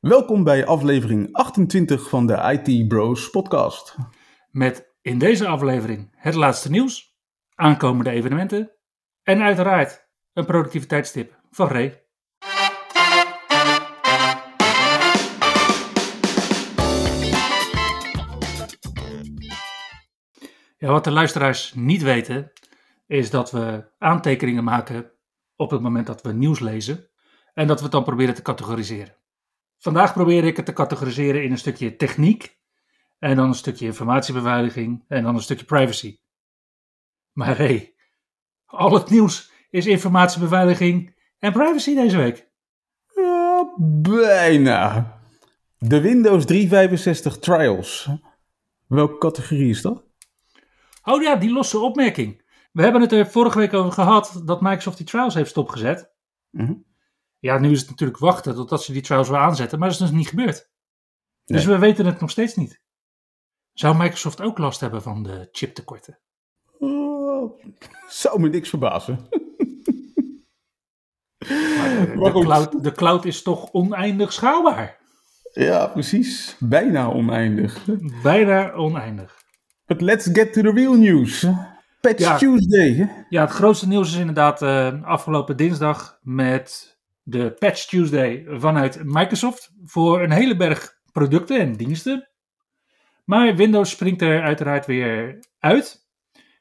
Welkom bij aflevering 28 van de IT Bros podcast. Met in deze aflevering het laatste nieuws, aankomende evenementen en uiteraard een productiviteitstip van Ray. Ja, wat de luisteraars niet weten, is dat we aantekeningen maken op het moment dat we nieuws lezen en dat we het dan proberen te categoriseren. Vandaag probeer ik het te categoriseren in een stukje techniek en dan een stukje informatiebeveiliging en dan een stukje privacy. Maar hé, hey, al het nieuws is informatiebeveiliging en privacy deze week. Ja, bijna. De Windows 365 Trials. Welke categorie is dat? Oh ja, die losse opmerking. We hebben het er vorige week over gehad dat Microsoft die trials heeft stopgezet. Mm Ja, nu is het natuurlijk wachten totdat ze die trials weer aanzetten, maar dat is dus niet gebeurd. Dus we weten het nog steeds niet. Zou Microsoft ook last hebben van de chiptekorten? Oh, zou me niks verbazen. Maar de, de, cloud, de cloud is toch oneindig schaalbaar? Ja, precies. Bijna oneindig. Bijna oneindig. But let's get to the real news. Patch Ja. Tuesday. Ja, het grootste nieuws is inderdaad eh, afgelopen dinsdag met de Patch Tuesday vanuit Microsoft voor een hele berg producten en diensten. Maar Windows springt er uiteraard weer uit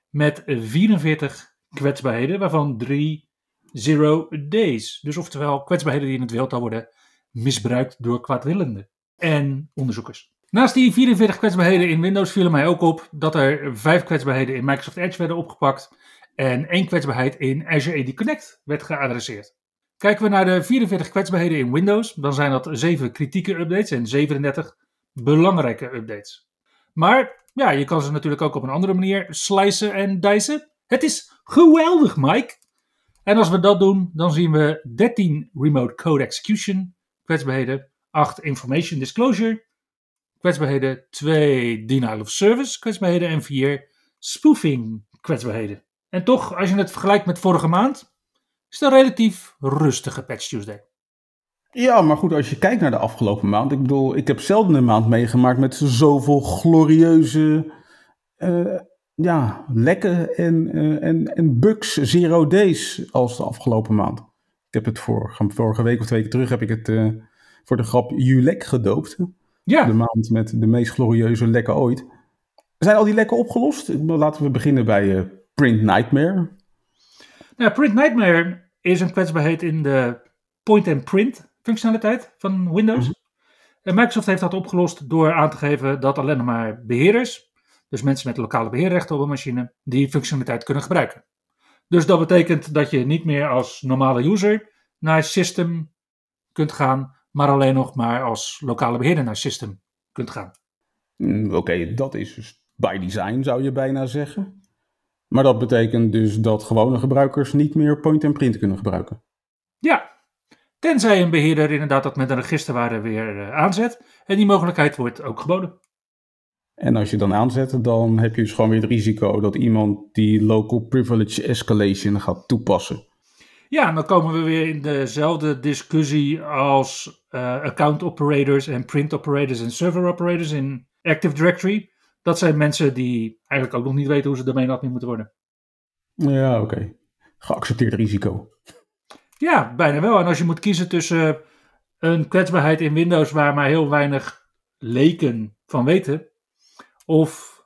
met 44 kwetsbaarheden, waarvan 3 zero days. Dus oftewel kwetsbaarheden die in het wild al worden misbruikt door kwaadwillenden en onderzoekers. Naast die 44 kwetsbaarheden in Windows vielen mij ook op dat er 5 kwetsbaarheden in Microsoft Edge werden opgepakt en één kwetsbaarheid in Azure AD Connect werd geadresseerd. Kijken we naar de 44 kwetsbaarheden in Windows, dan zijn dat 7 kritieke updates en 37 belangrijke updates. Maar ja, je kan ze natuurlijk ook op een andere manier slicen en dicen. Het is geweldig, Mike! En als we dat doen, dan zien we 13 Remote Code Execution kwetsbaarheden, 8 Information Disclosure kwetsbaarheden, 2 Denial of Service kwetsbaarheden en 4 Spoofing kwetsbaarheden. En toch, als je het vergelijkt met vorige maand, is het een relatief rustige Patch Tuesday. Ja, maar goed, als je kijkt naar de afgelopen maand. Ik bedoel, ik heb zelden een maand meegemaakt met zoveel glorieuze eh, ja, lekken en, eh, en, en bugs, zero days als de afgelopen maand. Ik heb het vorige, vorige week of twee weken terug heb ik het eh, voor de grap Julek gedoopt. Ja, De maand met de meest glorieuze lekken ooit. Zijn al die lekken opgelost? Laten we beginnen bij Print Nightmare. Nou, Print Nightmare is een kwetsbaarheid in de point-and-print functionaliteit van Windows. En Microsoft heeft dat opgelost door aan te geven dat alleen nog maar beheerders, dus mensen met lokale beheerrechten op een machine, die functionaliteit kunnen gebruiken. Dus dat betekent dat je niet meer als normale user naar System kunt gaan, maar alleen nog maar als lokale beheerder naar System kunt gaan. Mm, Oké, dat is dus by design zou je bijna zeggen. Maar dat betekent dus dat gewone gebruikers niet meer point-and-print kunnen gebruiken. Ja, tenzij een beheerder inderdaad dat met een registerwaarde weer eh, aanzet. En die mogelijkheid wordt ook geboden. En als je dan aanzet, dan heb je dus gewoon weer het risico dat iemand die local privilege escalation gaat toepassen. Ja, en dan komen we weer in dezelfde discussie als eh, account operators en print operators en server operators in Active Directory. Dat zijn mensen die eigenlijk ook nog niet weten hoe ze domain admin moeten worden. Ja, oké. Geaccepteerd risico. Ja, bijna wel. En als je moet kiezen tussen een kwetsbaarheid in Windows waar maar heel weinig leken van weten, of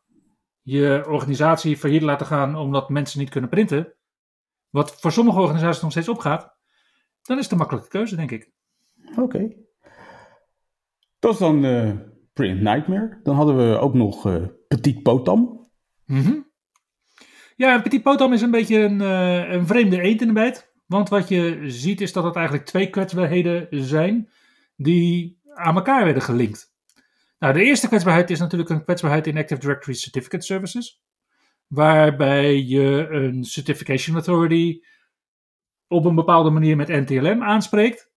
je organisatie failliet laten gaan omdat mensen niet kunnen printen, wat voor sommige organisaties nog steeds opgaat, dan is het een makkelijke keuze, denk ik. Oké. Dat is dan eh, Print Nightmare. Dan hadden we ook nog eh, Petit Potam. Mhm. Ja, Petit Potam is een beetje een, eh, een vreemde eend in de bijt. Want wat je ziet is dat het eigenlijk twee kwetsbaarheden zijn die aan elkaar werden gelinkt. Nou, de eerste kwetsbaarheid is natuurlijk een kwetsbaarheid in Active Directory Certificate Services. Waarbij je een Certification Authority op een bepaalde manier met NTLM aanspreekt.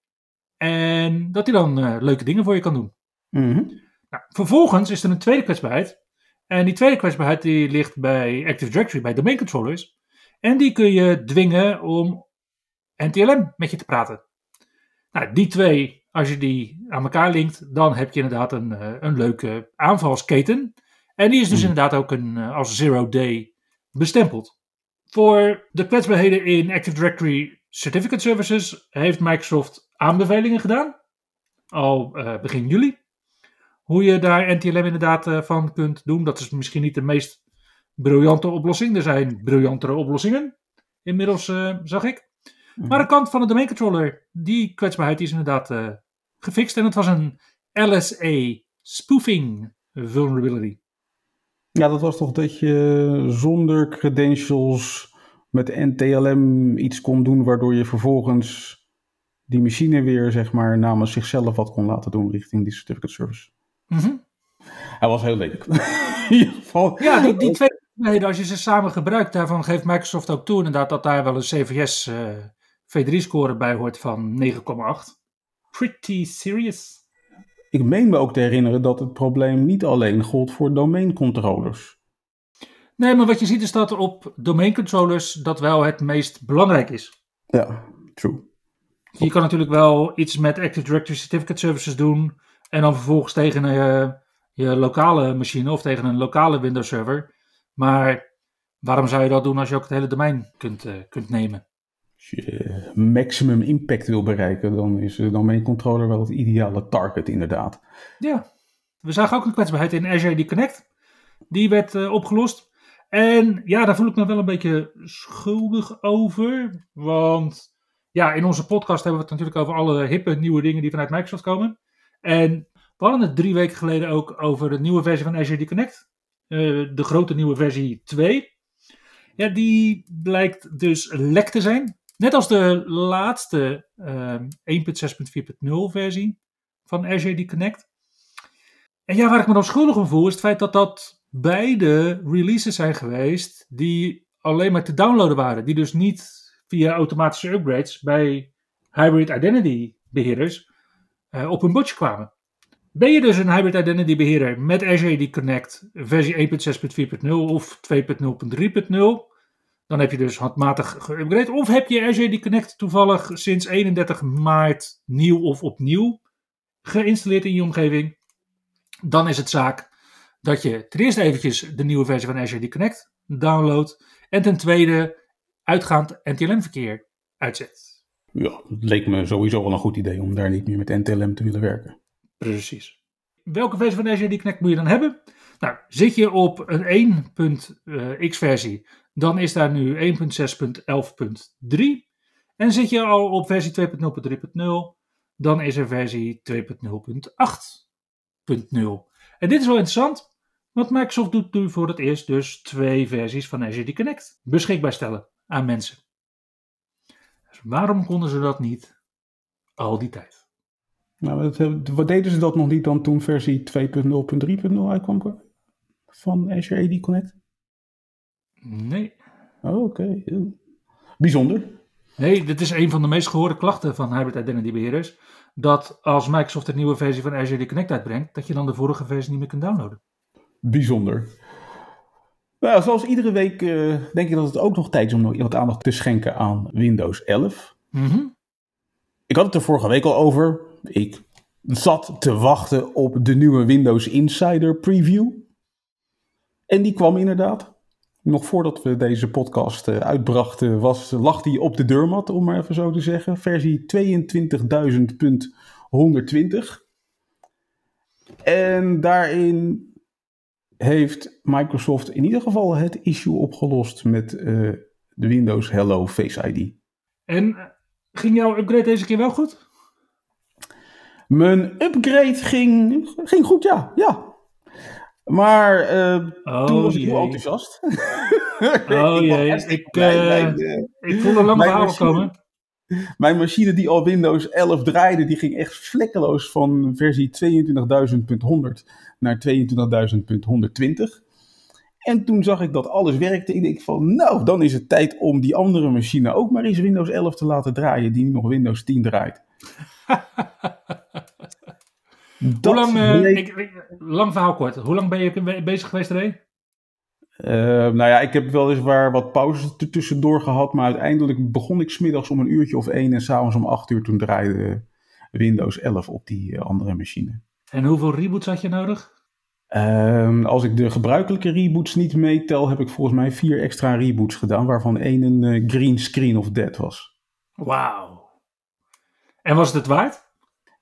En dat hij dan uh, leuke dingen voor je kan doen. Mhm. Nou, vervolgens is er een tweede kwetsbaarheid. En die tweede kwetsbaarheid die ligt bij Active Directory, bij domain controllers. En die kun je dwingen om NTLM met je te praten. Nou, die twee, als je die aan elkaar linkt, dan heb je inderdaad een, uh, een leuke aanvalsketen. En die is dus Mhm. inderdaad ook een, uh, als zero day bestempeld. Voor de kwetsbaarheden in Active Directory Certificate Services heeft Microsoft aanbevelingen gedaan. Al uh, begin juli. Hoe je daar NTLM inderdaad uh, van kunt doen. Dat is misschien niet de meest briljante oplossing. Er zijn briljantere oplossingen. Inmiddels uh, zag ik. Mhm. Maar de kant van de domain controller, die kwetsbaarheid is inderdaad uh, gefixt. En het was een LSA spoofing vulnerability. Ja, dat was toch dat je zonder credentials met NTLM iets kon doen, waardoor je vervolgens die machine weer, zeg maar, namens zichzelf wat kon laten doen richting die certificate service. Mm -hmm. Hij was heel lelijk. In ieder geval. Ja, die, die twee als je ze samen gebruikt, daarvan geeft Microsoft ook toe inderdaad dat daar wel een CVS uh, V3-score bij hoort van 9,8. Pretty serious. Ik meen me ook te herinneren dat het probleem niet alleen gold voor domeincontrollers. Nee, maar wat je ziet is dat op domeincontrollers dat wel het meest belangrijk is. Ja, true. Je kan natuurlijk wel iets met Active Directory Certificate Services doen en dan vervolgens tegen je, je lokale machine of tegen een lokale Windows server. Maar waarom zou je dat doen als je ook het hele domein kunt, uh, kunt nemen? Als je maximum impact wil bereiken, dan is de domeincontroller wel het ideale target inderdaad. Ja, we zagen ook een kwetsbaarheid in Azure AD Connect. Die werd uh, opgelost. En ja, daar voel ik me wel een beetje schuldig over. Want ja, in onze podcast hebben we het natuurlijk over alle hippe nieuwe dingen die vanuit Microsoft komen. En we hadden het drie weken geleden ook over de nieuwe versie van Azure Connect. Uh, de grote nieuwe versie 2. Ja, die blijkt dus lek te zijn. Net als de laatste uh, 1.6.4.0 versie van Azure Connect. En ja, waar ik me dan schuldig om voel, is het feit dat dat beide releases zijn geweest die alleen maar te downloaden waren. Die dus niet via automatische upgrades bij hybrid identity beheerders uh, op hun bordje kwamen. Ben je dus een hybrid identity beheerder met Azure AD Connect versie 1.6.4.0 of 2.0.3.0, dan heb je dus handmatig geüpgrade. Of heb je Azure AD Connect toevallig sinds 31 maart nieuw of opnieuw geïnstalleerd in je omgeving, dan is het zaak dat je ten eerste eventjes de nieuwe versie van Azure AD Connect downloadt en ten tweede uitgaand NTLM-verkeer uitzet. Ja, het leek me sowieso wel een goed idee om daar niet meer met NTLM te willen werken. Precies. Welke versie van Azure AD Connect moet je dan hebben? Nou, zit je op een 1.x versie, dan is daar nu 1.6.11.3. En zit je al op versie 2.0.3.0, dan is er versie 2.0.8.0. En dit is wel interessant, want Microsoft doet nu voor het eerst dus twee versies van Azure AD Connect beschikbaar stellen aan mensen. Dus waarom konden ze dat niet al die tijd? Nou, wat, wat deden ze dat nog niet dan toen versie 2.0.3.0 uitkwam van Azure AD Connect? Nee. Oh, oké. Okay. Bijzonder. Nee, dit is een van de meest gehoorde klachten van hybrid identity beheerders. Dat als Microsoft een nieuwe versie van Azure AD Connect uitbrengt, dat je dan de vorige versie niet meer kunt downloaden. Bijzonder. Nou, zoals iedere week uh, denk ik dat het ook nog tijd is om wat aandacht te schenken aan Windows 11. Mm -hmm. Ik had het er vorige week al over. Ik zat te wachten op de nieuwe Windows Insider preview. En die kwam inderdaad. Nog voordat we deze podcast uh, uitbrachten, was, lag die op de deurmat, om maar even zo te zeggen. Versie 22.120. En daarin heeft Microsoft in ieder geval het issue opgelost met uh, de Windows Hello Face ID. En ging jouw upgrade deze keer wel goed? Mijn upgrade ging, ging goed, ja. ja. Maar uh, oh, toen was ik heel enthousiast. Oh jee, ik, uh, ik voel een lang verhaal komen. Mijn machine die al Windows 11 draaide, die ging echt vlekkeloos van versie 22.100 naar 22.120. En toen zag ik dat alles werkte. Ik denk van, nou, dan is het tijd om die andere machine ook maar eens Windows 11 te laten draaien, die nog Windows 10 draait. Hoe lang, ik, ik, lang verhaal kort, hoe lang ben je bezig geweest ermee? Uh, nou ja, ik heb weliswaar wat pauzes tussendoor gehad, maar uiteindelijk begon ik smiddags om een uurtje of één en s'avonds om acht uur. Toen draaide Windows 11 op die uh, andere machine. En hoeveel reboots had je nodig? Uh, als ik de gebruikelijke reboots niet meetel, heb ik volgens mij vier extra reboots gedaan, waarvan één een uh, green screen of dead was. Wauw. En was het het waard?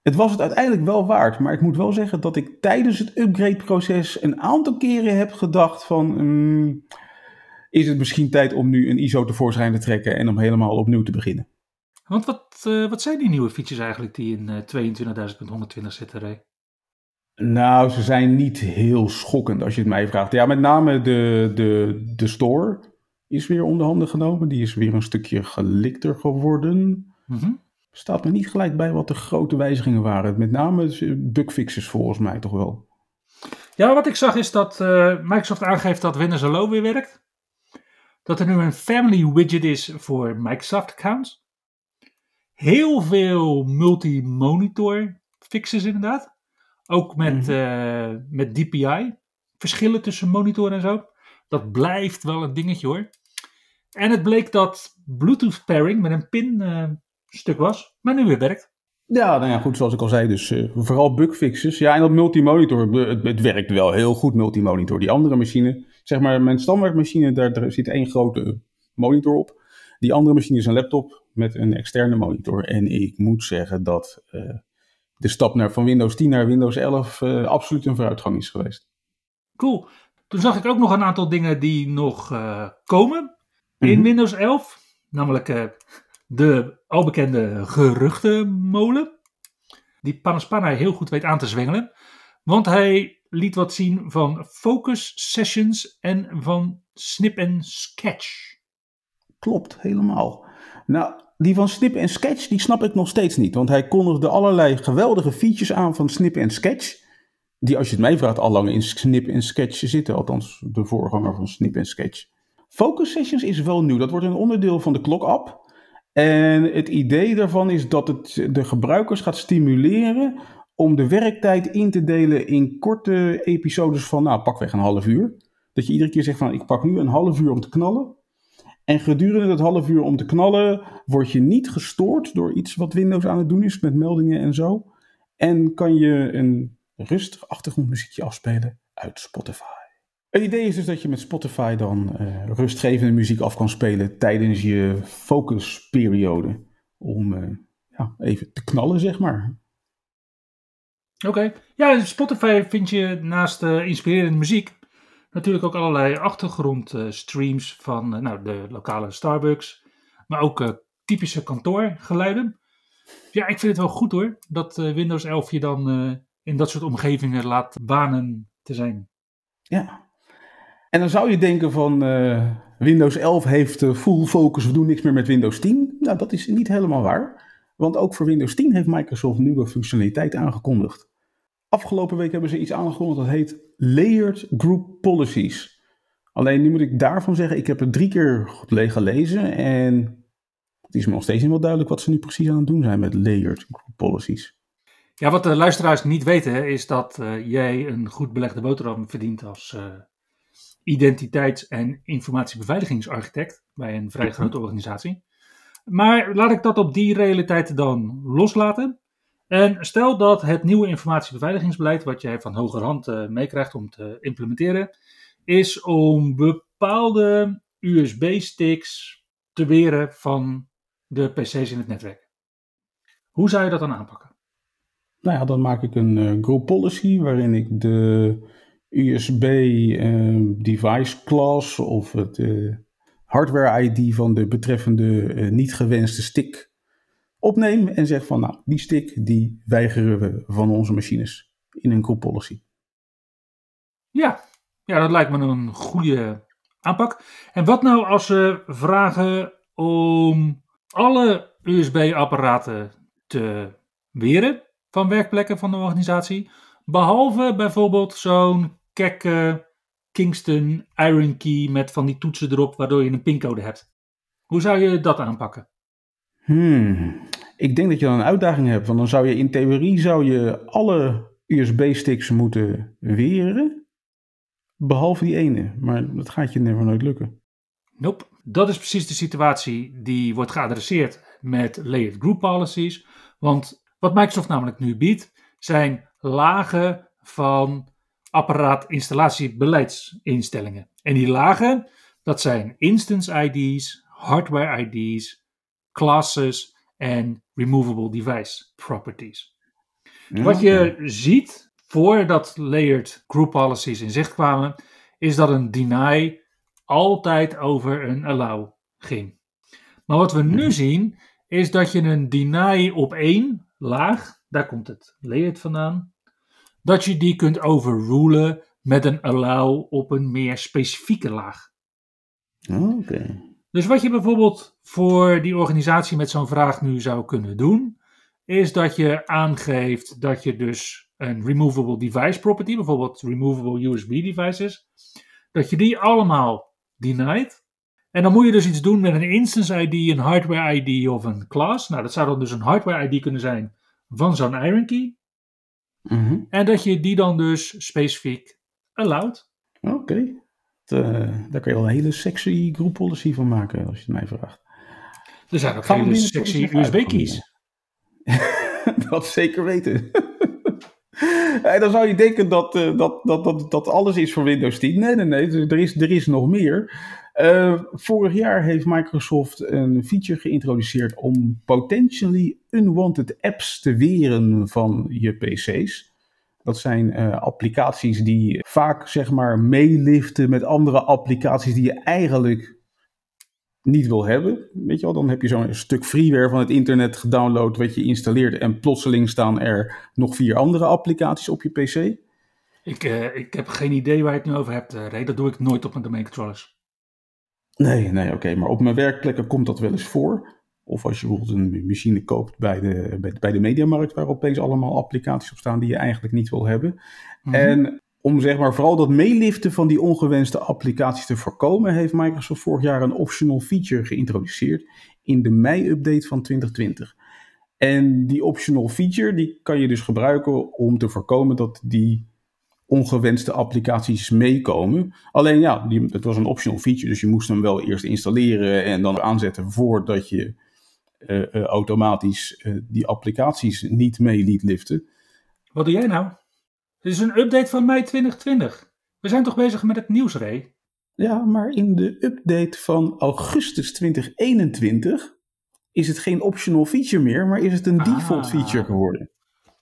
Het was het uiteindelijk wel waard, maar ik moet wel zeggen dat ik tijdens het upgrade-proces een aantal keren heb gedacht van... Um, is het misschien tijd om nu een ISO tevoorschijn te trekken en om helemaal opnieuw te beginnen? Want wat, uh, wat zijn die nieuwe features eigenlijk die in uh, 22.120 zitten, Ray? Nou, ze zijn niet heel schokkend als je het mij vraagt. Ja, met name de, de, de store is weer onder handen genomen. Die is weer een stukje gelikter geworden. Mm Staat me niet gelijk bij wat de grote wijzigingen waren. Met name bugfixes volgens mij toch wel. Ja, wat ik zag is dat uh, Microsoft aangeeft dat Windows Hello weer werkt. Dat er nu een family widget is voor Microsoft accounts. Heel veel multi-monitor fixes inderdaad. Ook met, mm -hmm. uh, met DPI. Verschillen tussen monitor en zo. Dat blijft wel een dingetje hoor. En het bleek dat Bluetooth pairing met een pin uh, stuk was, maar nu weer werkt. Ja, nou ja, goed, zoals ik al zei, dus uh, vooral bugfixes. Ja, en dat multimonitor, het, het werkt wel heel goed, multimonitor. Die andere machine, zeg maar, mijn standaardmachine, daar, daar zit één grote monitor op. Die andere machine is een laptop met een externe monitor. En ik moet zeggen dat uh, de stap naar, van Windows 10 naar Windows 11 uh, absoluut een vooruitgang is geweest. Cool. Toen zag ik ook nog een aantal dingen die nog komen in mm -hmm. Windows 11. Namelijk de albekende geruchtenmolen. Die Panaspanna heel goed weet aan te zwengelen. Want hij liet wat zien van focus sessions en van snip en sketch. Klopt, helemaal. Nou, die van Snip en Sketch, die snap ik nog steeds niet. Want hij kondigde allerlei geweldige features aan van Snip en Sketch. Die, als je het mij vraagt, al lang in Snip en Sketch zitten. Althans, de voorganger van Snip en Sketch. Focus Sessions is wel nieuw. Dat wordt een onderdeel van de Clock-app. En het idee daarvan is dat het de gebruikers gaat stimuleren om de werktijd in te delen in korte episodes van, nou, pakweg een half uur. Dat je iedere keer zegt van, ik pak nu een half uur om te knallen. En gedurende dat half uur om te knallen word je niet gestoord door iets wat Windows aan het doen is met meldingen en zo. En kan je een rustig achtergrondmuziekje afspelen uit Spotify. Het idee is dus dat je met Spotify dan uh, rustgevende muziek af kan spelen tijdens je focusperiode. Om uh, ja, even te knallen, zeg maar. Oké. Okay. Ja, Spotify vind je naast uh, inspirerende muziek natuurlijk ook allerlei achtergrondstreams van nou, de lokale Starbucks. Maar ook typische kantoorgeluiden. Ja, ik vind het wel goed hoor. Dat Windows 11 je dan in dat soort omgevingen laat banen te zijn. Ja, en dan zou je denken van uh, Windows 11 heeft uh, full focus, we doen niks meer met Windows 10. Nou, dat is niet helemaal waar. Want ook voor Windows 10 heeft Microsoft nieuwe functionaliteit aangekondigd. Afgelopen week hebben ze iets aangekondigd dat heet Layered Group Policies. Alleen nu moet ik daarvan zeggen, ik heb het drie keer gelezen en het is me nog steeds niet wel duidelijk wat ze nu precies aan het doen zijn met Layered Group Policies. Ja, wat de luisteraars niet weten is dat uh, jij een goed belegde boterham verdient als identiteits- en informatiebeveiligingsarchitect bij een vrij grote organisatie. Maar laat ik dat op die realiteit dan loslaten. En stel dat het nieuwe informatiebeveiligingsbeleid, wat jij van hogerhand uh, meekrijgt om te implementeren, is om bepaalde USB-sticks te weren van de PC's in het netwerk. Hoe zou je dat dan aanpakken? Nou ja, dan maak ik een uh, group policy waarin ik de USB uh, device class of het uh, hardware ID van de betreffende uh, niet gewenste stick opneem en zeg van nou, die stick die weigeren we van onze machines in een group policy. Ja, ja, dat lijkt me een goede aanpak. En wat nou als we vragen om alle USB-apparaten te weren van werkplekken van de organisatie. Behalve bijvoorbeeld zo'n kekke Kingston Iron Key met van die toetsen erop waardoor je een pincode hebt. Hoe zou je dat aanpakken? Hmm. Ik denk dat je dan een uitdaging hebt, want dan zou je in theorie zou je alle USB-sticks moeten weren, behalve die ene. Maar dat gaat je never nooit lukken. Nope. Dat is precies de situatie die wordt geadresseerd met layered group policies. Want wat Microsoft namelijk nu biedt, zijn lagen van apparaat-installatiebeleidsinstellingen. En die lagen, dat zijn instance ID's, hardware ID's, classes en removable device properties. Wat je ziet voordat layered group policies in zicht kwamen, is dat een deny altijd over een allow ging. Maar wat we nu zien, is dat je een deny op één laag, daar komt het layered vandaan, dat je die kunt overrulen met een allow op een meer specifieke laag. Oké. Dus wat je bijvoorbeeld voor die organisatie met zo'n vraag nu zou kunnen doen, is dat je aangeeft dat je dus een removable device property, bijvoorbeeld removable USB devices, dat je die allemaal denied. En dan moet je dus iets doen met een instance ID, een hardware ID of een class. Nou, dat zou dan dus een hardware ID kunnen zijn van zo'n Iron Key. Mhm. En dat je die dan dus specifiek allowed. Oké. Eh, Daar kun je wel een hele sexy group policy van maken, als je het mij vraagt. Er zijn ook hele sexy USB-keys. dat zeker weten. En dan zou je denken dat, eh, dat, dat, dat, dat alles is voor Windows 10. Nee, nee, nee. Er is, er is nog meer. Eh, vorig jaar heeft Microsoft een feature geïntroduceerd om potentially unwanted apps te weren van je PC's. Dat zijn eh, applicaties die vaak zeg maar meeliften met andere applicaties die je eigenlijk niet wil hebben. Weet je wel, dan heb je zo'n stuk freeware van het internet gedownload wat je installeert en plotseling staan er nog vier andere applicaties op je PC. Ik, eh, ik heb geen idee waar je het nu over hebt, eh, Ray. Dat doe ik nooit op mijn domain controllers. Nee, nee, oké, maar op mijn werkplekken komt dat wel eens voor. Of als je bijvoorbeeld een machine koopt bij de, bij, bij de mediamarkt, waar opeens allemaal applicaties op staan die je eigenlijk niet wil hebben. Mhm. En om zeg maar vooral dat meeliften van die ongewenste applicaties te voorkomen, heeft Microsoft vorig jaar een optional feature geïntroduceerd in de mei-update van 2020. En die optional feature die kan je dus gebruiken om te voorkomen dat die ongewenste applicaties meekomen. Alleen ja, die, het was een optional feature, dus je moest hem wel eerst installeren en dan aanzetten voordat je automatisch eh, die applicaties niet mee liet liften. Wat doe jij nou? Dit is een update van mei 2020. We zijn toch bezig met het nieuws, Ray? Ja, maar in de update van augustus 2021 is het geen optional feature meer, maar is het een Ah. default feature geworden.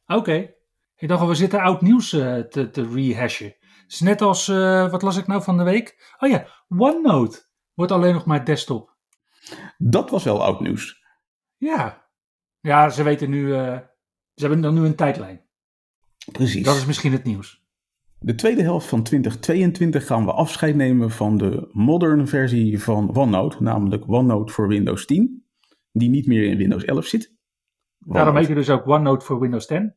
Oké. Ik dacht al, we zitten oud nieuws eh, te, te rehashen. Het is net als, eh, wat las ik nou van de week? Oh ja, OneNote wordt alleen nog maar desktop. Dat was wel oud nieuws. Ja. Ja, ze weten nu, eh, ze hebben dan nu een tijdlijn. Precies. Dat is misschien het nieuws. De tweede helft van 2022 gaan we afscheid nemen van de modern versie van OneNote, namelijk OneNote voor Windows 10, die niet meer in Windows 11 zit. Daarom heet je dus ook OneNote voor Windows 10.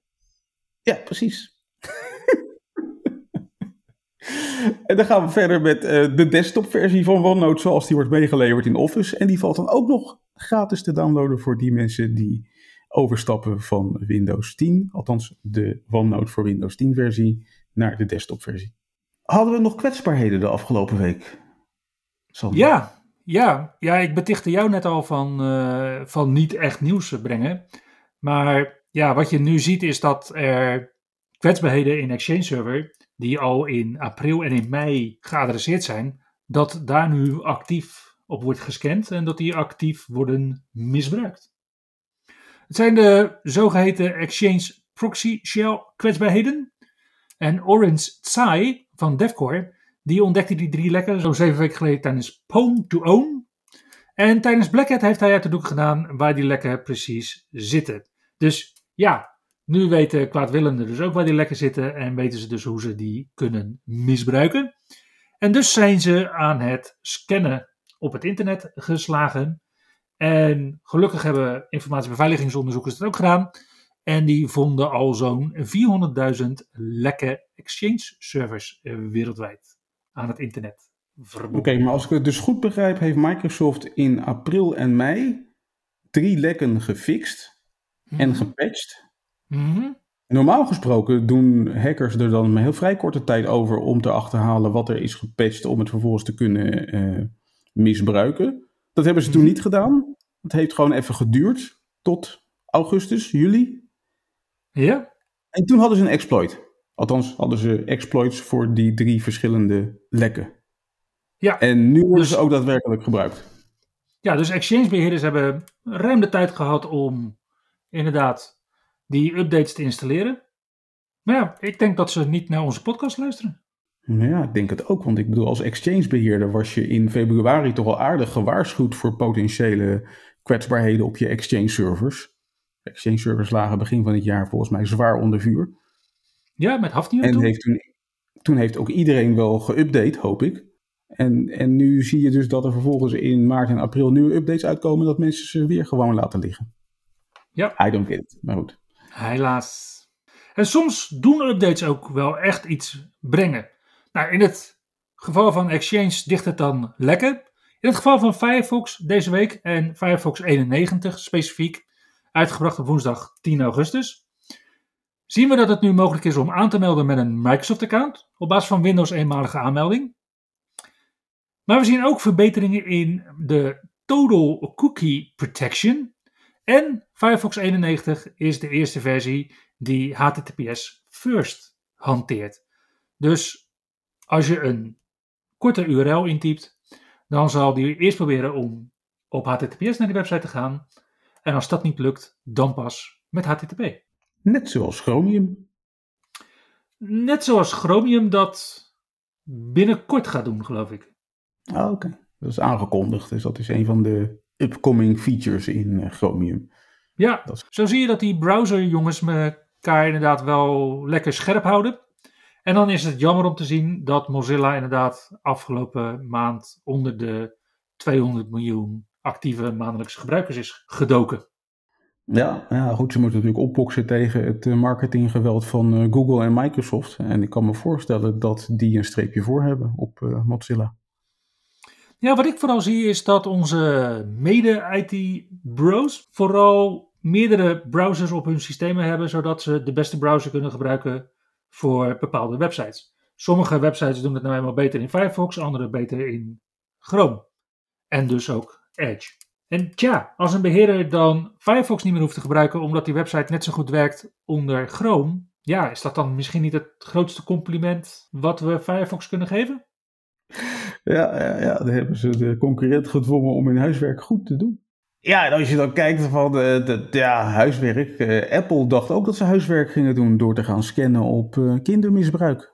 Ja, precies. en dan gaan we verder met eh, de desktopversie van OneNote zoals die wordt meegeleverd in Office. En die valt dan ook nog gratis te downloaden voor die mensen die overstappen van Windows 10. Althans, de OneNote voor Windows 10 versie naar de desktopversie. Hadden we nog kwetsbaarheden de afgelopen week? Sander? Ja, ja, ja, ik betichtte jou net al van, eh, van niet echt nieuws brengen. Maar ja, wat je nu ziet is dat er kwetsbaarheden in Exchange Server, die al in april en in mei geadresseerd zijn, dat daar nu actief op wordt gescand en dat die actief worden misbruikt. Het zijn de zogeheten Exchange Proxy Shell kwetsbaarheden. En Orange Tsai van Devcore die ontdekte die drie lekken zo'n zeven weken geleden tijdens Pwn to Own. En tijdens Black Hat heeft hij uit de doek gedaan waar die lekken precies zitten. Dus ja, nu weten kwaadwillenden dus ook waar die lekken zitten en weten ze dus hoe ze die kunnen misbruiken. En dus zijn ze aan het scannen op het internet geslagen. En gelukkig hebben informatiebeveiligingsonderzoekers het ook gedaan. En die vonden al zo'n 400.000 lekke exchange servers eh, wereldwijd aan het internet. Oké, maar als ik het dus goed begrijp, heeft Microsoft in april en mei drie lekken gefixt en Mhm. gepatcht. Mhm. Normaal gesproken doen hackers er dan een heel vrij korte tijd over om te achterhalen wat er is gepatcht om het vervolgens te kunnen eh, misbruiken. Dat hebben ze toen Mhm. niet gedaan. Het heeft gewoon even geduurd tot augustus, juli. Ja, En toen hadden ze een exploit. Althans, hadden ze exploits voor die drie verschillende lekken. Ja. En nu worden Dus- ze ook daadwerkelijk gebruikt. Ja, dus exchangebeheerders hebben ruim de tijd gehad om inderdaad die updates te installeren. Maar ja, ik denk dat ze niet naar onze podcast luisteren. Nou ja, ik denk het ook. Want ik bedoel, als exchangebeheerder was je in februari toch al aardig gewaarschuwd voor potentiële kwetsbaarheden op je exchange servers. Exchange servers lagen begin van het jaar volgens mij zwaar onder vuur. Ja, met Hafnium En toen. heeft toen, toen heeft ook iedereen wel geüpdate, hoop ik. En, en nu zie je dus dat er vervolgens in maart en april nieuwe updates uitkomen dat mensen ze weer gewoon laten liggen. Ja. I don't get it, maar goed. Helaas. En soms doen updates ook wel echt iets brengen. Nou, in het geval van Exchange dicht het dan lekker. In het geval van Firefox deze week en Firefox 91 specifiek, uitgebracht op woensdag 10 augustus, zien we dat het nu mogelijk is om aan te melden met een Microsoft-account op basis van Windows eenmalige aanmelding. Maar we zien ook verbeteringen in de Total Cookie Protection. En Firefox 91 is de eerste versie die HTTPS First hanteert. Dus als je een korte URL intypt, dan zal die eerst proberen om op HTTPS naar die website te gaan. En als dat niet lukt, dan pas met HTTP. Net zoals Chromium. Net zoals Chromium dat binnenkort gaat doen, geloof ik. Ah, oké. Dat is aangekondigd, dus dat is een van de upcoming features in eh, Chromium. Ja, is- zo zie je dat die browserjongens elkaar inderdaad wel lekker scherp houden. En dan is het jammer om te zien dat Mozilla inderdaad afgelopen maand onder de 200 miljoen actieve maandelijkse gebruikers is gedoken. Ja, ja, goed, ze moeten natuurlijk opboksen tegen het eh, marketinggeweld van eh, Google en Microsoft. En ik kan me voorstellen dat die een streepje voor hebben op eh, Mozilla. Ja, wat ik vooral zie is dat onze mede-IT-bros vooral meerdere browsers op hun systemen hebben, zodat ze de beste browser kunnen gebruiken voor bepaalde websites. Sommige websites doen het nou eenmaal beter in Firefox, andere beter in Chrome. En dus ook Edge. En tja, als een beheerder dan Firefox niet meer hoeft te gebruiken omdat die website net zo goed werkt onder Chrome, ja, is dat dan misschien niet het grootste compliment wat we Firefox kunnen geven? Ja, ja, ja, dan hebben ze de concurrent gedwongen om hun huiswerk goed te doen. Ja, en als je dan kijkt van de, ja, huiswerk. eh, Apple dacht ook dat ze huiswerk gingen doen door te gaan scannen op eh, kindermisbruik.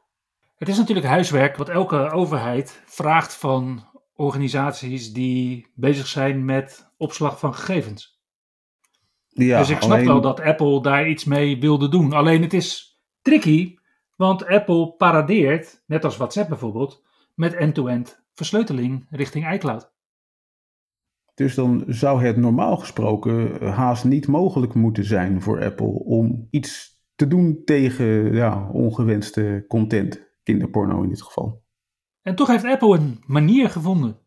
Het is natuurlijk huiswerk wat elke overheid vraagt van organisaties die bezig zijn met opslag van gegevens. Ja, dus ik snap alleen- wel dat Apple daar iets mee wilde doen. Alleen het is tricky, want Apple paradeert, net als WhatsApp bijvoorbeeld, met end-to-end versleuteling richting iCloud. Dus dan zou het normaal gesproken eh, haast niet mogelijk moeten zijn voor Apple om iets te doen tegen ja, ongewenste content. Kinderporno in dit geval. En toch heeft Apple een manier gevonden.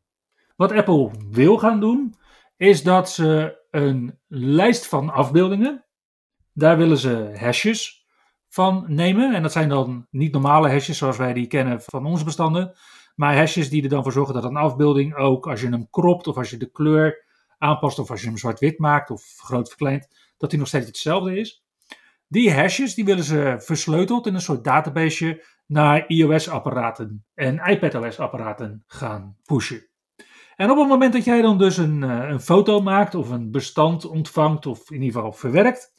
Wat Apple wil gaan doen, is dat ze een lijst van afbeeldingen, daar willen ze hashes van nemen. En dat zijn dan niet normale hashes zoals wij die kennen van onze bestanden, maar hashes die er dan voor zorgen dat een afbeelding ook, als je hem kropt of als je de kleur aanpast of als je hem zwart-wit maakt of groot verkleint, dat die nog steeds hetzelfde is. Die hashes die willen ze versleuteld in een soort databaseje naar iOS-apparaten en iPadOS-apparaten gaan pushen. En op het moment dat jij dan dus een, eh, een foto maakt of een bestand ontvangt of in ieder geval verwerkt,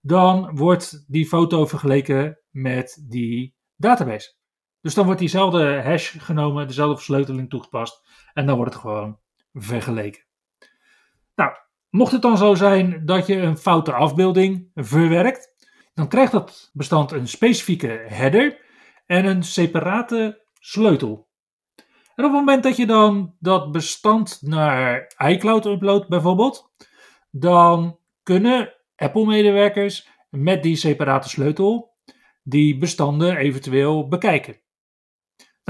dan wordt die foto vergeleken met die database. Dus dan wordt diezelfde hash genomen, dezelfde versleuteling toegepast en dan wordt het gewoon vergeleken. Nou, mocht het dan zo zijn dat je een foute afbeelding verwerkt, dan krijgt dat bestand een specifieke header en een separate sleutel. En op het moment dat je dan dat bestand naar iCloud uploadt bijvoorbeeld, dan kunnen Apple-medewerkers met die separate sleutel die bestanden eventueel bekijken.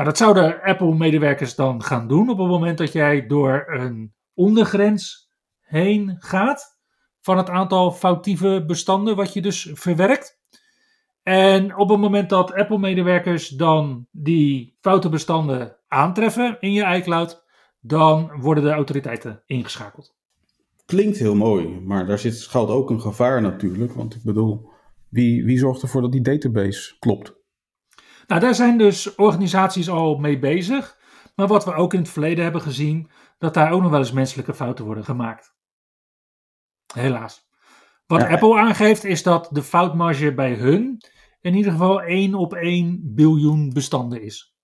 Nou, dat zouden Apple-medewerkers dan gaan doen op het moment dat jij door een ondergrens heen gaat van het aantal foutieve bestanden wat je dus verwerkt. En op het moment dat Apple-medewerkers dan die foute bestanden aantreffen in je iCloud, dan worden de autoriteiten ingeschakeld. Klinkt heel mooi, maar daar zit, schuilt ook een gevaar natuurlijk. Want ik bedoel, wie, wie zorgt ervoor dat die database klopt? Nou, daar zijn dus organisaties al mee bezig. Maar wat we ook in het verleden hebben gezien, dat daar ook nog wel eens menselijke fouten worden gemaakt. Helaas. Wat Apple aangeeft is dat de foutmarge bij hun in ieder geval 1 op 1 biljoen bestanden is.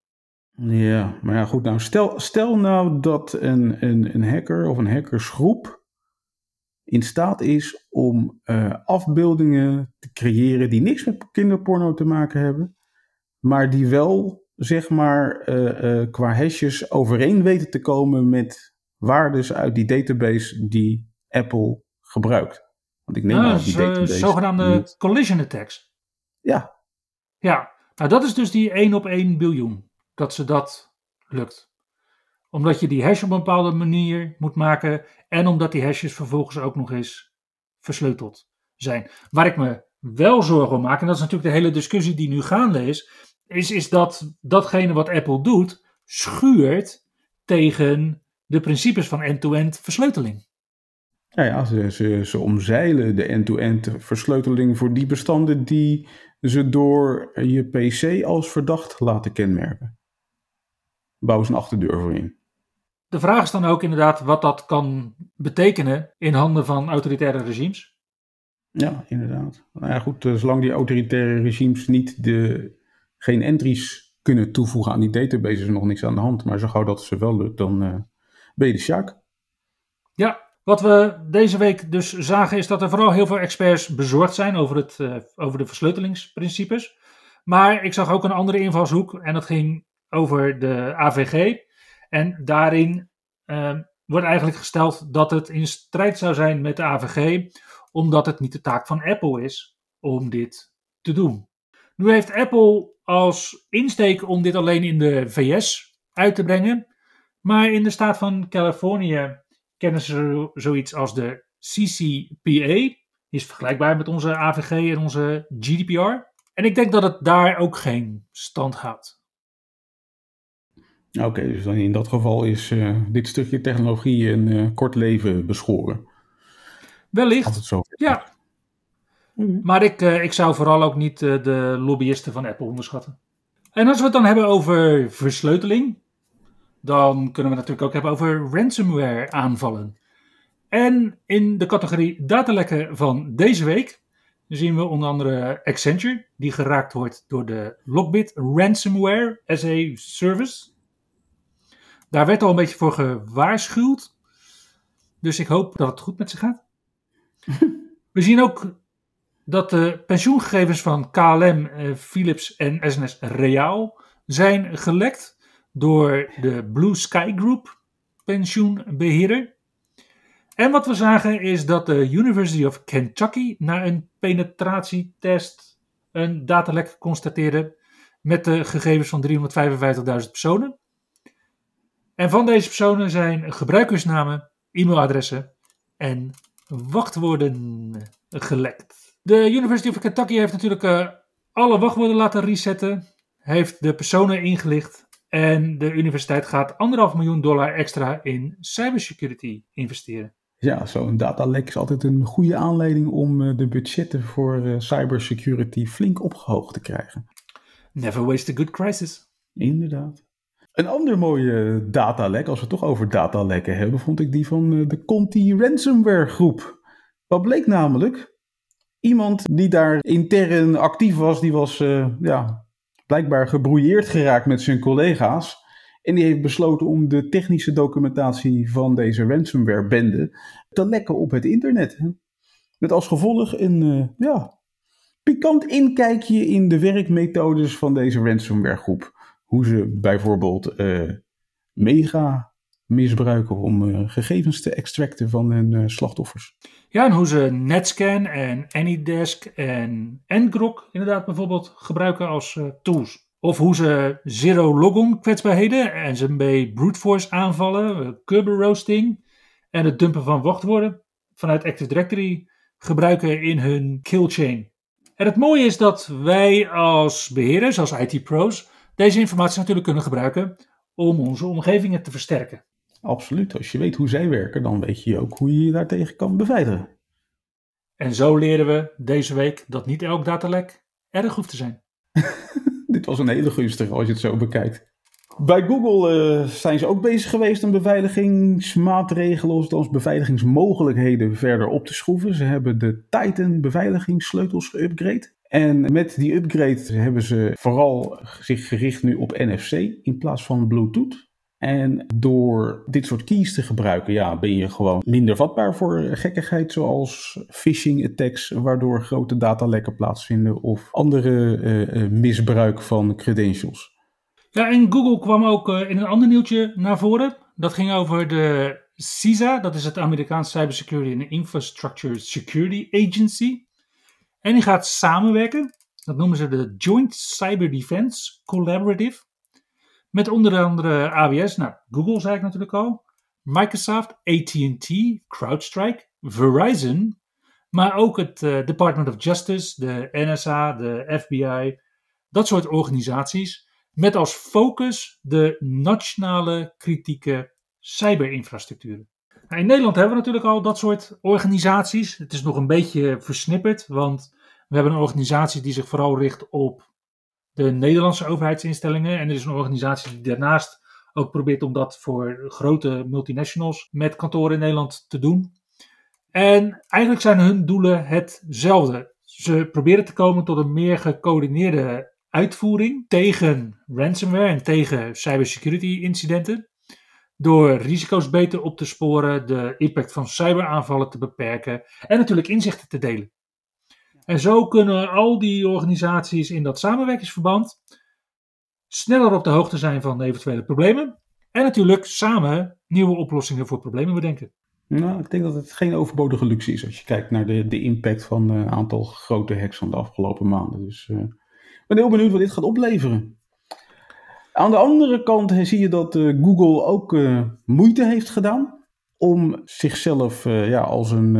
Ja, maar ja, goed. Nou, stel, stel nou dat een, een, een hacker of een hackersgroep in staat is om uh, afbeeldingen te creëren die niks met kinderporno te maken hebben, maar die wel, zeg maar, uh, uh, qua hashes overeen weten te komen met waardes uit die database die Apple gebruikt. Want ik neem ah, die database. Zogenaamde collision attacks. Ja. Ja, nou dat is dus die 1 op 1 biljoen. Dat ze dat lukt. Omdat je die hash op een bepaalde manier moet maken. En omdat die hashes vervolgens ook nog eens versleuteld zijn. Waar ik me wel zorgen om maak, en dat is natuurlijk de hele discussie die nu gaande is. Is, is dat datgene wat Apple doet, schuurt tegen de principes van end-to-end versleuteling. Nou ja, ze, ze, ze omzeilen de end-to-end versleuteling voor die bestanden die ze door je PC als verdacht laten kenmerken. Bouw ze een achterdeur voor in. De vraag is dan ook inderdaad wat dat kan betekenen in handen van autoritaire regimes. Ja, inderdaad. Nou ja, goed, eh, zolang die autoritaire regimes niet de, geen entries kunnen toevoegen aan die database, is nog niks aan de hand. Maar zo gauw dat ze wel lukt, dan uh, ben je de sjaak. Ja, wat we deze week dus zagen is dat er vooral heel veel experts bezorgd zijn over, het, uh, over de versleutelingsprincipes. Maar ik zag ook een andere invalshoek en dat ging over de AVG. En daarin uh, wordt eigenlijk gesteld dat het in strijd zou zijn met de AVG, omdat het niet de taak van Apple is om dit te doen. Nu heeft Apple als insteek om dit alleen in de VS uit te brengen. Maar in de staat van Californië kennen ze zoiets als de CCPA. Die is vergelijkbaar met onze AVG en onze GDPR. En ik denk dat het daar ook geen stand houdt. Oké, dus dan in dat geval is uh, dit stukje technologie een uh, kort leven beschoren. Wellicht. het zo ja. Mhm. Maar ik, uh, ik zou vooral ook niet de lobbyisten van Apple onderschatten. En als we het dan hebben over versleuteling, dan kunnen we natuurlijk ook hebben over ransomware aanvallen. En in de categorie datalekken van deze week zien we onder andere Accenture, die geraakt wordt door de Lockbit Ransomware as a Service. Daar werd al een beetje voor gewaarschuwd. Dus ik hoop dat het goed met ze gaat. We zien ook dat de pensioengegevens van KLM, eh, Philips en SNS Reaal zijn gelekt door de Blue Sky Group pensioenbeheerder. En wat we zagen is dat de University of Kentucky na een penetratietest een datalek constateerde met de gegevens van 355.000 personen. En van deze personen zijn gebruikersnamen, e-mailadressen en wachtwoorden gelekt. De University of Kentucky heeft natuurlijk uh, alle wachtwoorden laten resetten, heeft de personen ingelicht en de universiteit gaat anderhalf miljoen dollar extra in cybersecurity investeren. Ja, zo'n datalek is altijd een goede aanleiding om eh, de budgetten voor eh, cybersecurity flink opgehoogd te krijgen. Never waste a good crisis. Inderdaad. Een ander mooie datalek, als we het toch over datalekken hebben, vond ik die van eh, de Conti ransomware groep. Wat bleek namelijk? Iemand die daar intern actief was, die was ja, blijkbaar gebrouilleerd geraakt met zijn collega's. En die heeft besloten om de technische documentatie van deze ransomware-bende te lekken op het internet. Met als gevolg een uh, ja, pikant inkijkje in de werkmethodes van deze ransomware-groep. Hoe ze bijvoorbeeld uh, mega misbruiken om uh, gegevens te extracten van hun uh, slachtoffers. Ja, en hoe ze Netscan en Anydesk en Ngrok inderdaad bijvoorbeeld gebruiken als uh, tools. Of hoe ze zero logon kwetsbaarheden en ze bij brute force aanvallen, Kerber roasting en het dumpen van wachtwoorden vanuit Active Directory gebruiken in hun kill chain. En het mooie is dat wij als beheerders, als IT-pro's, deze informatie natuurlijk kunnen gebruiken om onze omgevingen te versterken. Absoluut. Als je weet hoe zij werken, dan weet je ook hoe je je daartegen kan beveiligen. En zo leren we deze week dat niet elk datalek erg hoeft te zijn. Dit was een hele gunstige als je het zo bekijkt. Bij Google uh, zijn ze ook bezig geweest om beveiligingsmaatregelen, althans beveiligingsmogelijkheden verder op te schroeven. Ze hebben de Titan beveiligingssleutels geüpgrade. En met die upgrade hebben ze vooral zich gericht nu op NFC in plaats van Bluetooth. En door dit soort keys te gebruiken, ja, ben je gewoon minder vatbaar voor gekkigheid zoals phishing attacks, waardoor grote datalekken plaatsvinden of andere uh, misbruik van credentials. Ja, en Google kwam ook uh, in een ander nieuwtje naar voren. Dat ging over de CISA, dat is het Amerikaanse Cybersecurity and Infrastructure Security Agency. En die gaat samenwerken, dat noemen ze de Joint Cyber Defense Collaborative. Met onder andere AWS, nou, Google zei ik natuurlijk al, Microsoft, AT&T, CrowdStrike, Verizon, maar ook het uh, Department of Justice, de NSA, de FBI, dat soort organisaties, met als focus de nationale kritieke cyberinfrastructuren. Nou, in Nederland hebben we natuurlijk al dat soort organisaties. Het is nog een beetje versnipperd, want we hebben een organisatie die zich vooral richt op de Nederlandse overheidsinstellingen. En er is een organisatie die daarnaast ook probeert om dat voor grote multinationals met kantoren in Nederland te doen. En eigenlijk zijn hun doelen hetzelfde. Ze proberen te komen tot een meer gecoördineerde uitvoering tegen ransomware en tegen cybersecurity incidenten. Door risico's beter op te sporen, de impact van cyberaanvallen te beperken en natuurlijk inzichten te delen. En zo kunnen al die organisaties in dat samenwerkingsverband sneller op de hoogte zijn van eventuele problemen. En natuurlijk samen nieuwe oplossingen voor problemen bedenken. Nou, ik denk dat het geen overbodige luxe is als je kijkt naar de, de impact van een aantal grote hacks van de afgelopen maanden. Dus uh, ik ben heel benieuwd wat dit gaat opleveren. Aan de andere kant zie je dat Google ook moeite heeft gedaan om zichzelf ja, als een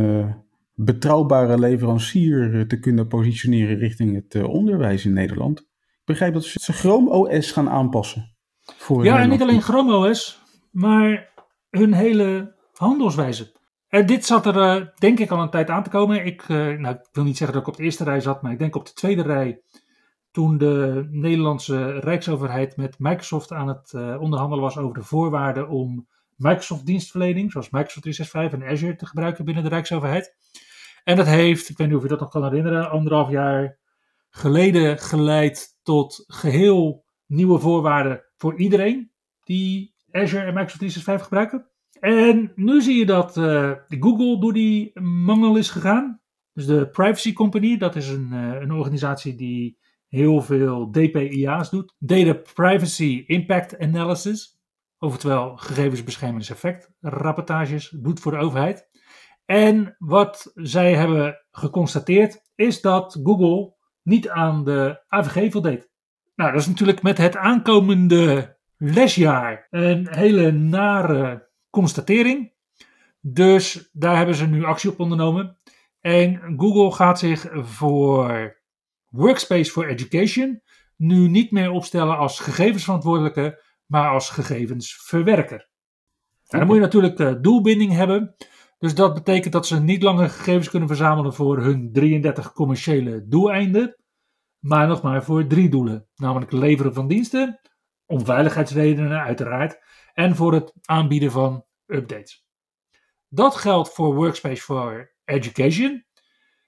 betrouwbare leverancier eh, te kunnen positioneren richting het eh, onderwijs in Nederland. Ik begrijp dat ze Chrome OS gaan aanpassen. Voor ja, en niet alleen Chrome OS, maar hun hele handelswijze. En dit zat er uh, denk ik al een tijd aan te komen. Ik, uh, nou, ik wil niet zeggen dat ik op de eerste rij zat, maar ik denk op de tweede rij. Toen de Nederlandse Rijksoverheid met Microsoft aan het uh, onderhandelen was over de voorwaarden om Microsoft dienstverlening, zoals Microsoft 365 en Azure, te gebruiken binnen de Rijksoverheid. En dat heeft, ik weet niet of je dat nog kan herinneren, anderhalf jaar geleden geleid tot geheel nieuwe voorwaarden voor iedereen die Azure en Microsoft 365 gebruiken. En nu zie je dat uh, Google door die mangel is gegaan. Dus de Privacy Company, dat is een, uh, een organisatie die heel veel DPIA's doet. Data Privacy Impact Analysis. Oftewel gegevensbeschermingseffect rapportages doet voor de overheid. En wat zij hebben geconstateerd is dat Google niet aan de AVG voldeed. Nou, dat is natuurlijk met het aankomende lesjaar een hele nare constatering. Dus daar hebben ze nu actie op ondernomen. En Google gaat zich voor Workspace for Education nu niet meer opstellen als gegevensverantwoordelijke, maar als gegevensverwerker. Nou, dan moet je natuurlijk uh, doelbinding hebben. Dus dat betekent dat ze niet langer gegevens kunnen verzamelen voor hun 33 commerciële doeleinden, maar nog maar voor drie doelen. Namelijk leveren van diensten, om veiligheidsredenen uiteraard, en voor het aanbieden van updates. Dat geldt voor Workspace for Education.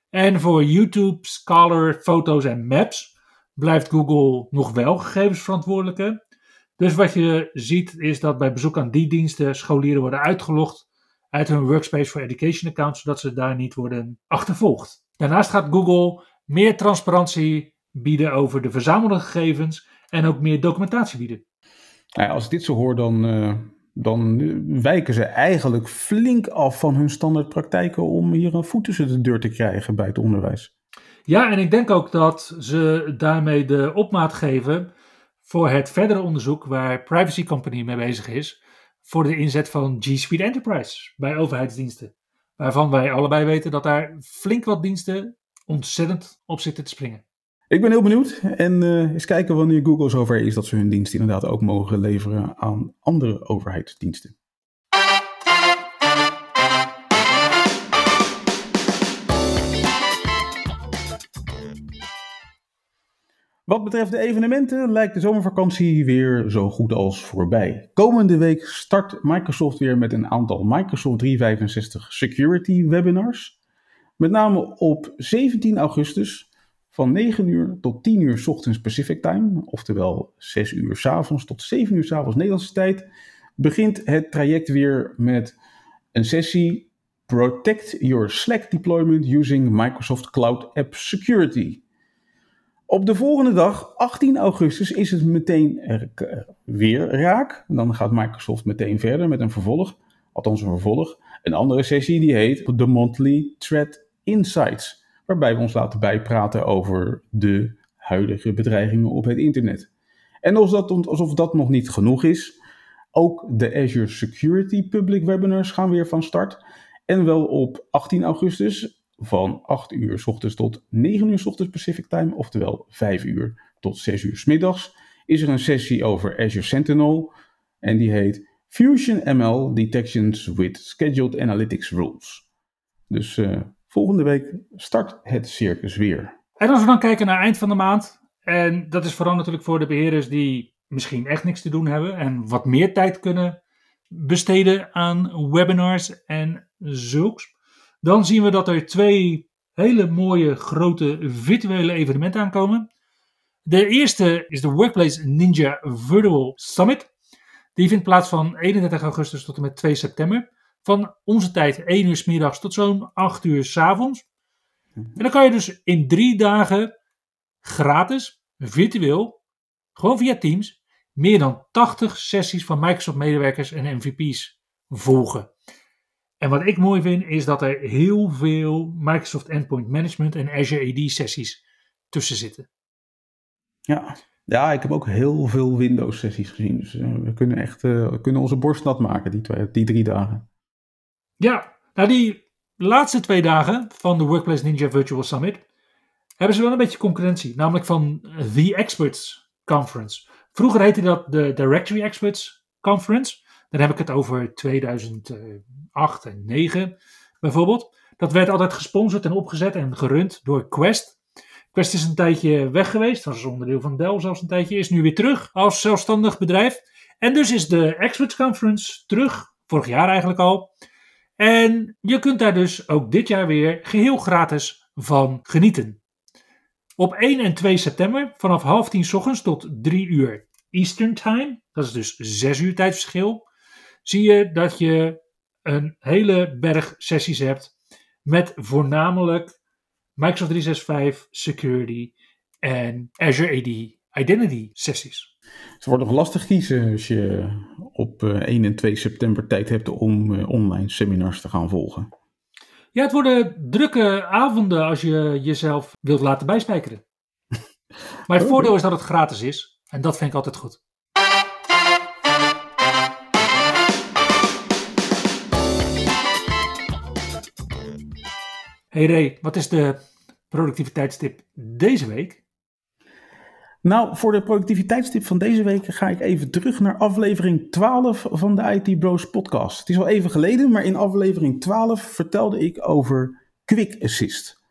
En voor YouTube, Scholar, foto's en maps blijft Google nog wel gegevensverantwoordelijke. Dus wat je ziet is dat bij bezoek aan die diensten scholieren worden uitgelogd uit hun Workspace for Education account, zodat ze daar niet worden achtervolgd. Daarnaast gaat Google meer transparantie bieden over de verzamelde gegevens en ook meer documentatie bieden. Nou ja, als ik dit zo hoor, dan, uh, dan wijken ze eigenlijk flink af van hun standaardpraktijken om hier een voet tussen de deur te krijgen bij het onderwijs. Ja, en ik denk ook dat ze daarmee de opmaat geven voor het verdere onderzoek waar Privacy Company mee bezig is voor de inzet van G Suite Enterprise bij overheidsdiensten. Waarvan wij allebei weten dat daar flink wat diensten ontzettend op zitten te springen. Ik ben heel benieuwd en uh, eens kijken wanneer Google zover is dat ze hun dienst inderdaad ook mogen leveren aan andere overheidsdiensten. Wat betreft de evenementen lijkt de zomervakantie weer zo goed als voorbij. Komende week start Microsoft weer met een aantal Microsoft 365 Security webinars. Met name op 17 augustus van 9 uur tot 10 uur ochtends Pacific Time, oftewel 6 uur s avonds tot 7 uur s avonds Nederlandse tijd, begint het traject weer met een sessie Protect Your Slack Deployment Using Microsoft Cloud App Security. Op de volgende dag, 18 augustus, is het meteen weer raak. Dan gaat Microsoft meteen verder met een vervolg. Althans, een vervolg. Een andere sessie die heet de Monthly Threat Insights. Waarbij we ons laten bijpraten over de huidige bedreigingen op het internet. En alsof dat, alsof dat nog niet genoeg is, ook de Azure Security Public Webinars gaan weer van start. En wel op 18 augustus van 8 uur s ochtends tot 9 uur s ochtends Pacific Time, oftewel 5 uur tot 6 uur s middags, is er een sessie over Azure Sentinel en die heet Fusion ML Detections with Scheduled Analytics Rules. Dus uh, volgende week start het circus weer. En als we dan kijken naar eind van de maand, en dat is vooral natuurlijk voor de beheerders die misschien echt niks te doen hebben en wat meer tijd kunnen besteden aan webinars en zulks dan zien we dat er twee hele mooie grote virtuele evenementen aankomen. De eerste is de Workplace Ninja Virtual Summit. Die vindt plaats van 31 augustus tot en met 2 september. Van onze tijd 1 uur s middags tot zo'n 8 uur s avonds. En dan kan je dus in drie dagen gratis, virtueel, gewoon via Teams, meer dan 80 sessies van Microsoft medewerkers en MVP's volgen. En wat ik mooi vind is dat er heel veel Microsoft Endpoint Management en Azure AD sessies tussen zitten. Ja, ja ik heb ook heel veel Windows sessies gezien. Dus eh, we kunnen echt uh, we kunnen onze borst nat maken die, twee, die drie dagen. Ja, nou die laatste twee dagen van de Workplace Ninja Virtual Summit hebben ze wel een beetje concurrentie. Namelijk van The Experts Conference. Vroeger heette dat de Directory Experts Conference. Dan heb ik het over 2008 en 2009 bijvoorbeeld. Dat werd altijd gesponsord en opgezet en gerund door Quest. Quest is een tijdje weg geweest, was onderdeel van Dell zelfs een tijdje, is nu weer terug als zelfstandig bedrijf. En dus is de Experts Conference terug, vorig jaar eigenlijk al. En je kunt daar dus ook dit jaar weer geheel gratis van genieten. Op 1 en 2 september vanaf half tien ochtends tot 3 uur Eastern Time, dat is dus 6 uur tijdverschil, zie je dat je een hele berg sessies hebt met voornamelijk Microsoft 365 Security en Azure AD Identity sessies. Het wordt nog lastig kiezen als je op 1 eh, en 2 september tijd hebt om eh, online seminars te gaan volgen. Ja, het worden drukke avonden als je jezelf wilt laten bijspijkeren. Maar het voordeel is dat het gratis is. En dat vind ik altijd goed. Hey Ray, wat is de productiviteitstip deze week? Nou, voor de productiviteitstip van deze week ga ik even terug naar aflevering 12 van de IT Bros podcast. Het is al even geleden, maar in aflevering 12 vertelde ik over Quick Assist.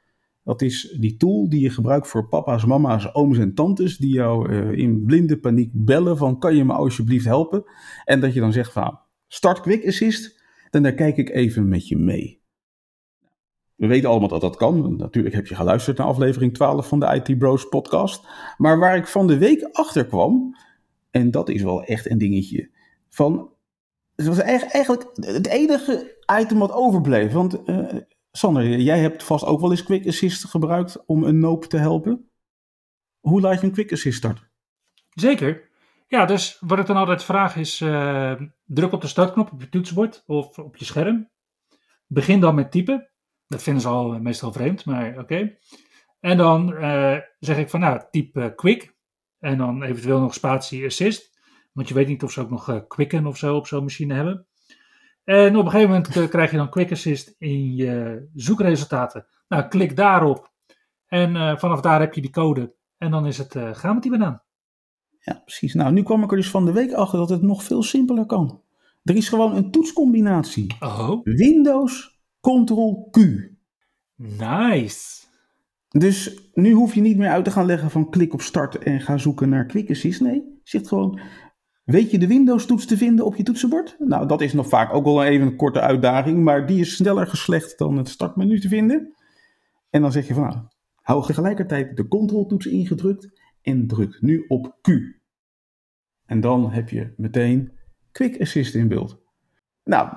Dat is die tool die je gebruikt voor papa's, mama's, ooms en tantes die jou uh, in blinde paniek bellen van kan je me alsjeblieft helpen? En dat je dan zegt van start Quick Assist, dan daar kijk ik even met je mee. We weten allemaal dat dat kan. Natuurlijk heb je geluisterd naar aflevering 12 van de IT Bros podcast. Maar waar ik van de week achter kwam, en dat is wel echt een dingetje, van, het was eigenlijk het enige item wat overbleef. Want uh, Sander, jij hebt vast ook wel eens Quick Assist gebruikt om een noop te helpen. Hoe laat je een Quick Assist starten? Zeker. Ja, dus wat ik dan altijd vraag is, uh, druk op de startknop op je toetsenbord of op je scherm. Begin dan met typen. Dat vinden ze al meestal vreemd, maar oké. En dan uh, zeg ik van, nou, type quick. En dan eventueel nog spatie assist. Want je weet niet of ze ook nog uh, quicken of zo op zo'n machine hebben. En op een gegeven moment krijg je dan quick assist in je zoekresultaten. Nou, klik daarop. En vanaf daar heb je die code. En dan is het gaan met die banaan. Ja, precies. Nou, nu kwam ik er dus van de week achter dat het nog veel simpeler kan. Er is gewoon een toetscombinatie. Oh. Windows, Ctrl, Q. Nice. Dus nu hoef je niet meer uit te gaan leggen van klik op start en ga zoeken naar quick assist. Nee, zegt gewoon, weet je de Windows toets te vinden op je toetsenbord? Nou, dat is nog vaak ook wel even een korte uitdaging, maar die is sneller geslecht dan het startmenu te vinden. En dan zeg je van, nou, hou tegelijkertijd de Ctrl toets ingedrukt en druk nu op Q. En dan heb je meteen Quick Assist in beeld. Nou,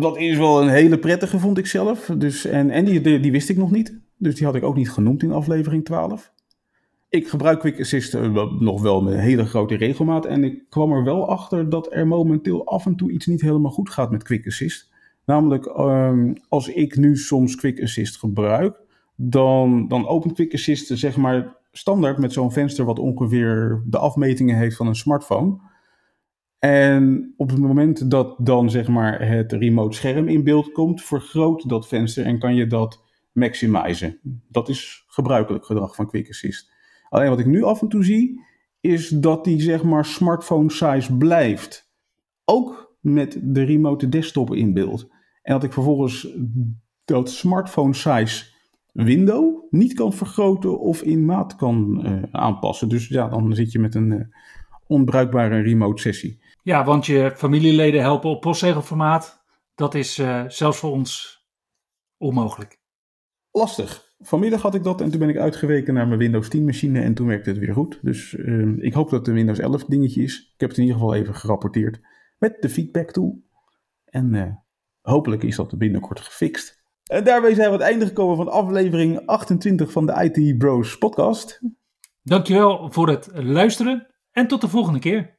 dat is wel een hele prettige, vond ik zelf. Dus, en en die, die, wist ik nog niet. Dus die had ik ook niet genoemd in aflevering 12. Ik gebruik Quick Assist eh, nog wel met hele grote regelmaat. En ik kwam er wel achter dat er momenteel af en toe iets niet helemaal goed gaat met Quick Assist. Namelijk, ehm, als ik nu soms Quick Assist gebruik, dan, dan opent Quick Assist zeg maar standaard met zo'n venster wat ongeveer de afmetingen heeft van een smartphone. En op het moment dat dan zeg maar het remote scherm in beeld komt, vergroot dat venster en kan je dat maximizen. Dat is gebruikelijk gedrag van Quick Assist. Alleen wat ik nu af en toe zie, is dat die zeg maar smartphone size blijft. Ook met de remote desktop in beeld. En dat ik vervolgens dat smartphone size window niet kan vergroten of in maat kan uh, aanpassen. Dus ja, dan zit je met een uh, onbruikbare remote sessie. Ja, want je familieleden helpen op postzegelformaat. Dat is uh, zelfs voor ons onmogelijk. Lastig. Vanmiddag had ik dat en toen ben ik uitgeweken naar mijn Windows 10 machine en toen werkte het weer goed. Dus ik hoop dat het een Windows 11 dingetje is. Ik heb het in ieder geval even gerapporteerd met de feedback tool. En hopelijk is dat binnenkort gefixt. En daarbij zijn we aan het einde gekomen van aflevering 28 van de IT Bros podcast. Dankjewel voor het luisteren en tot de volgende keer.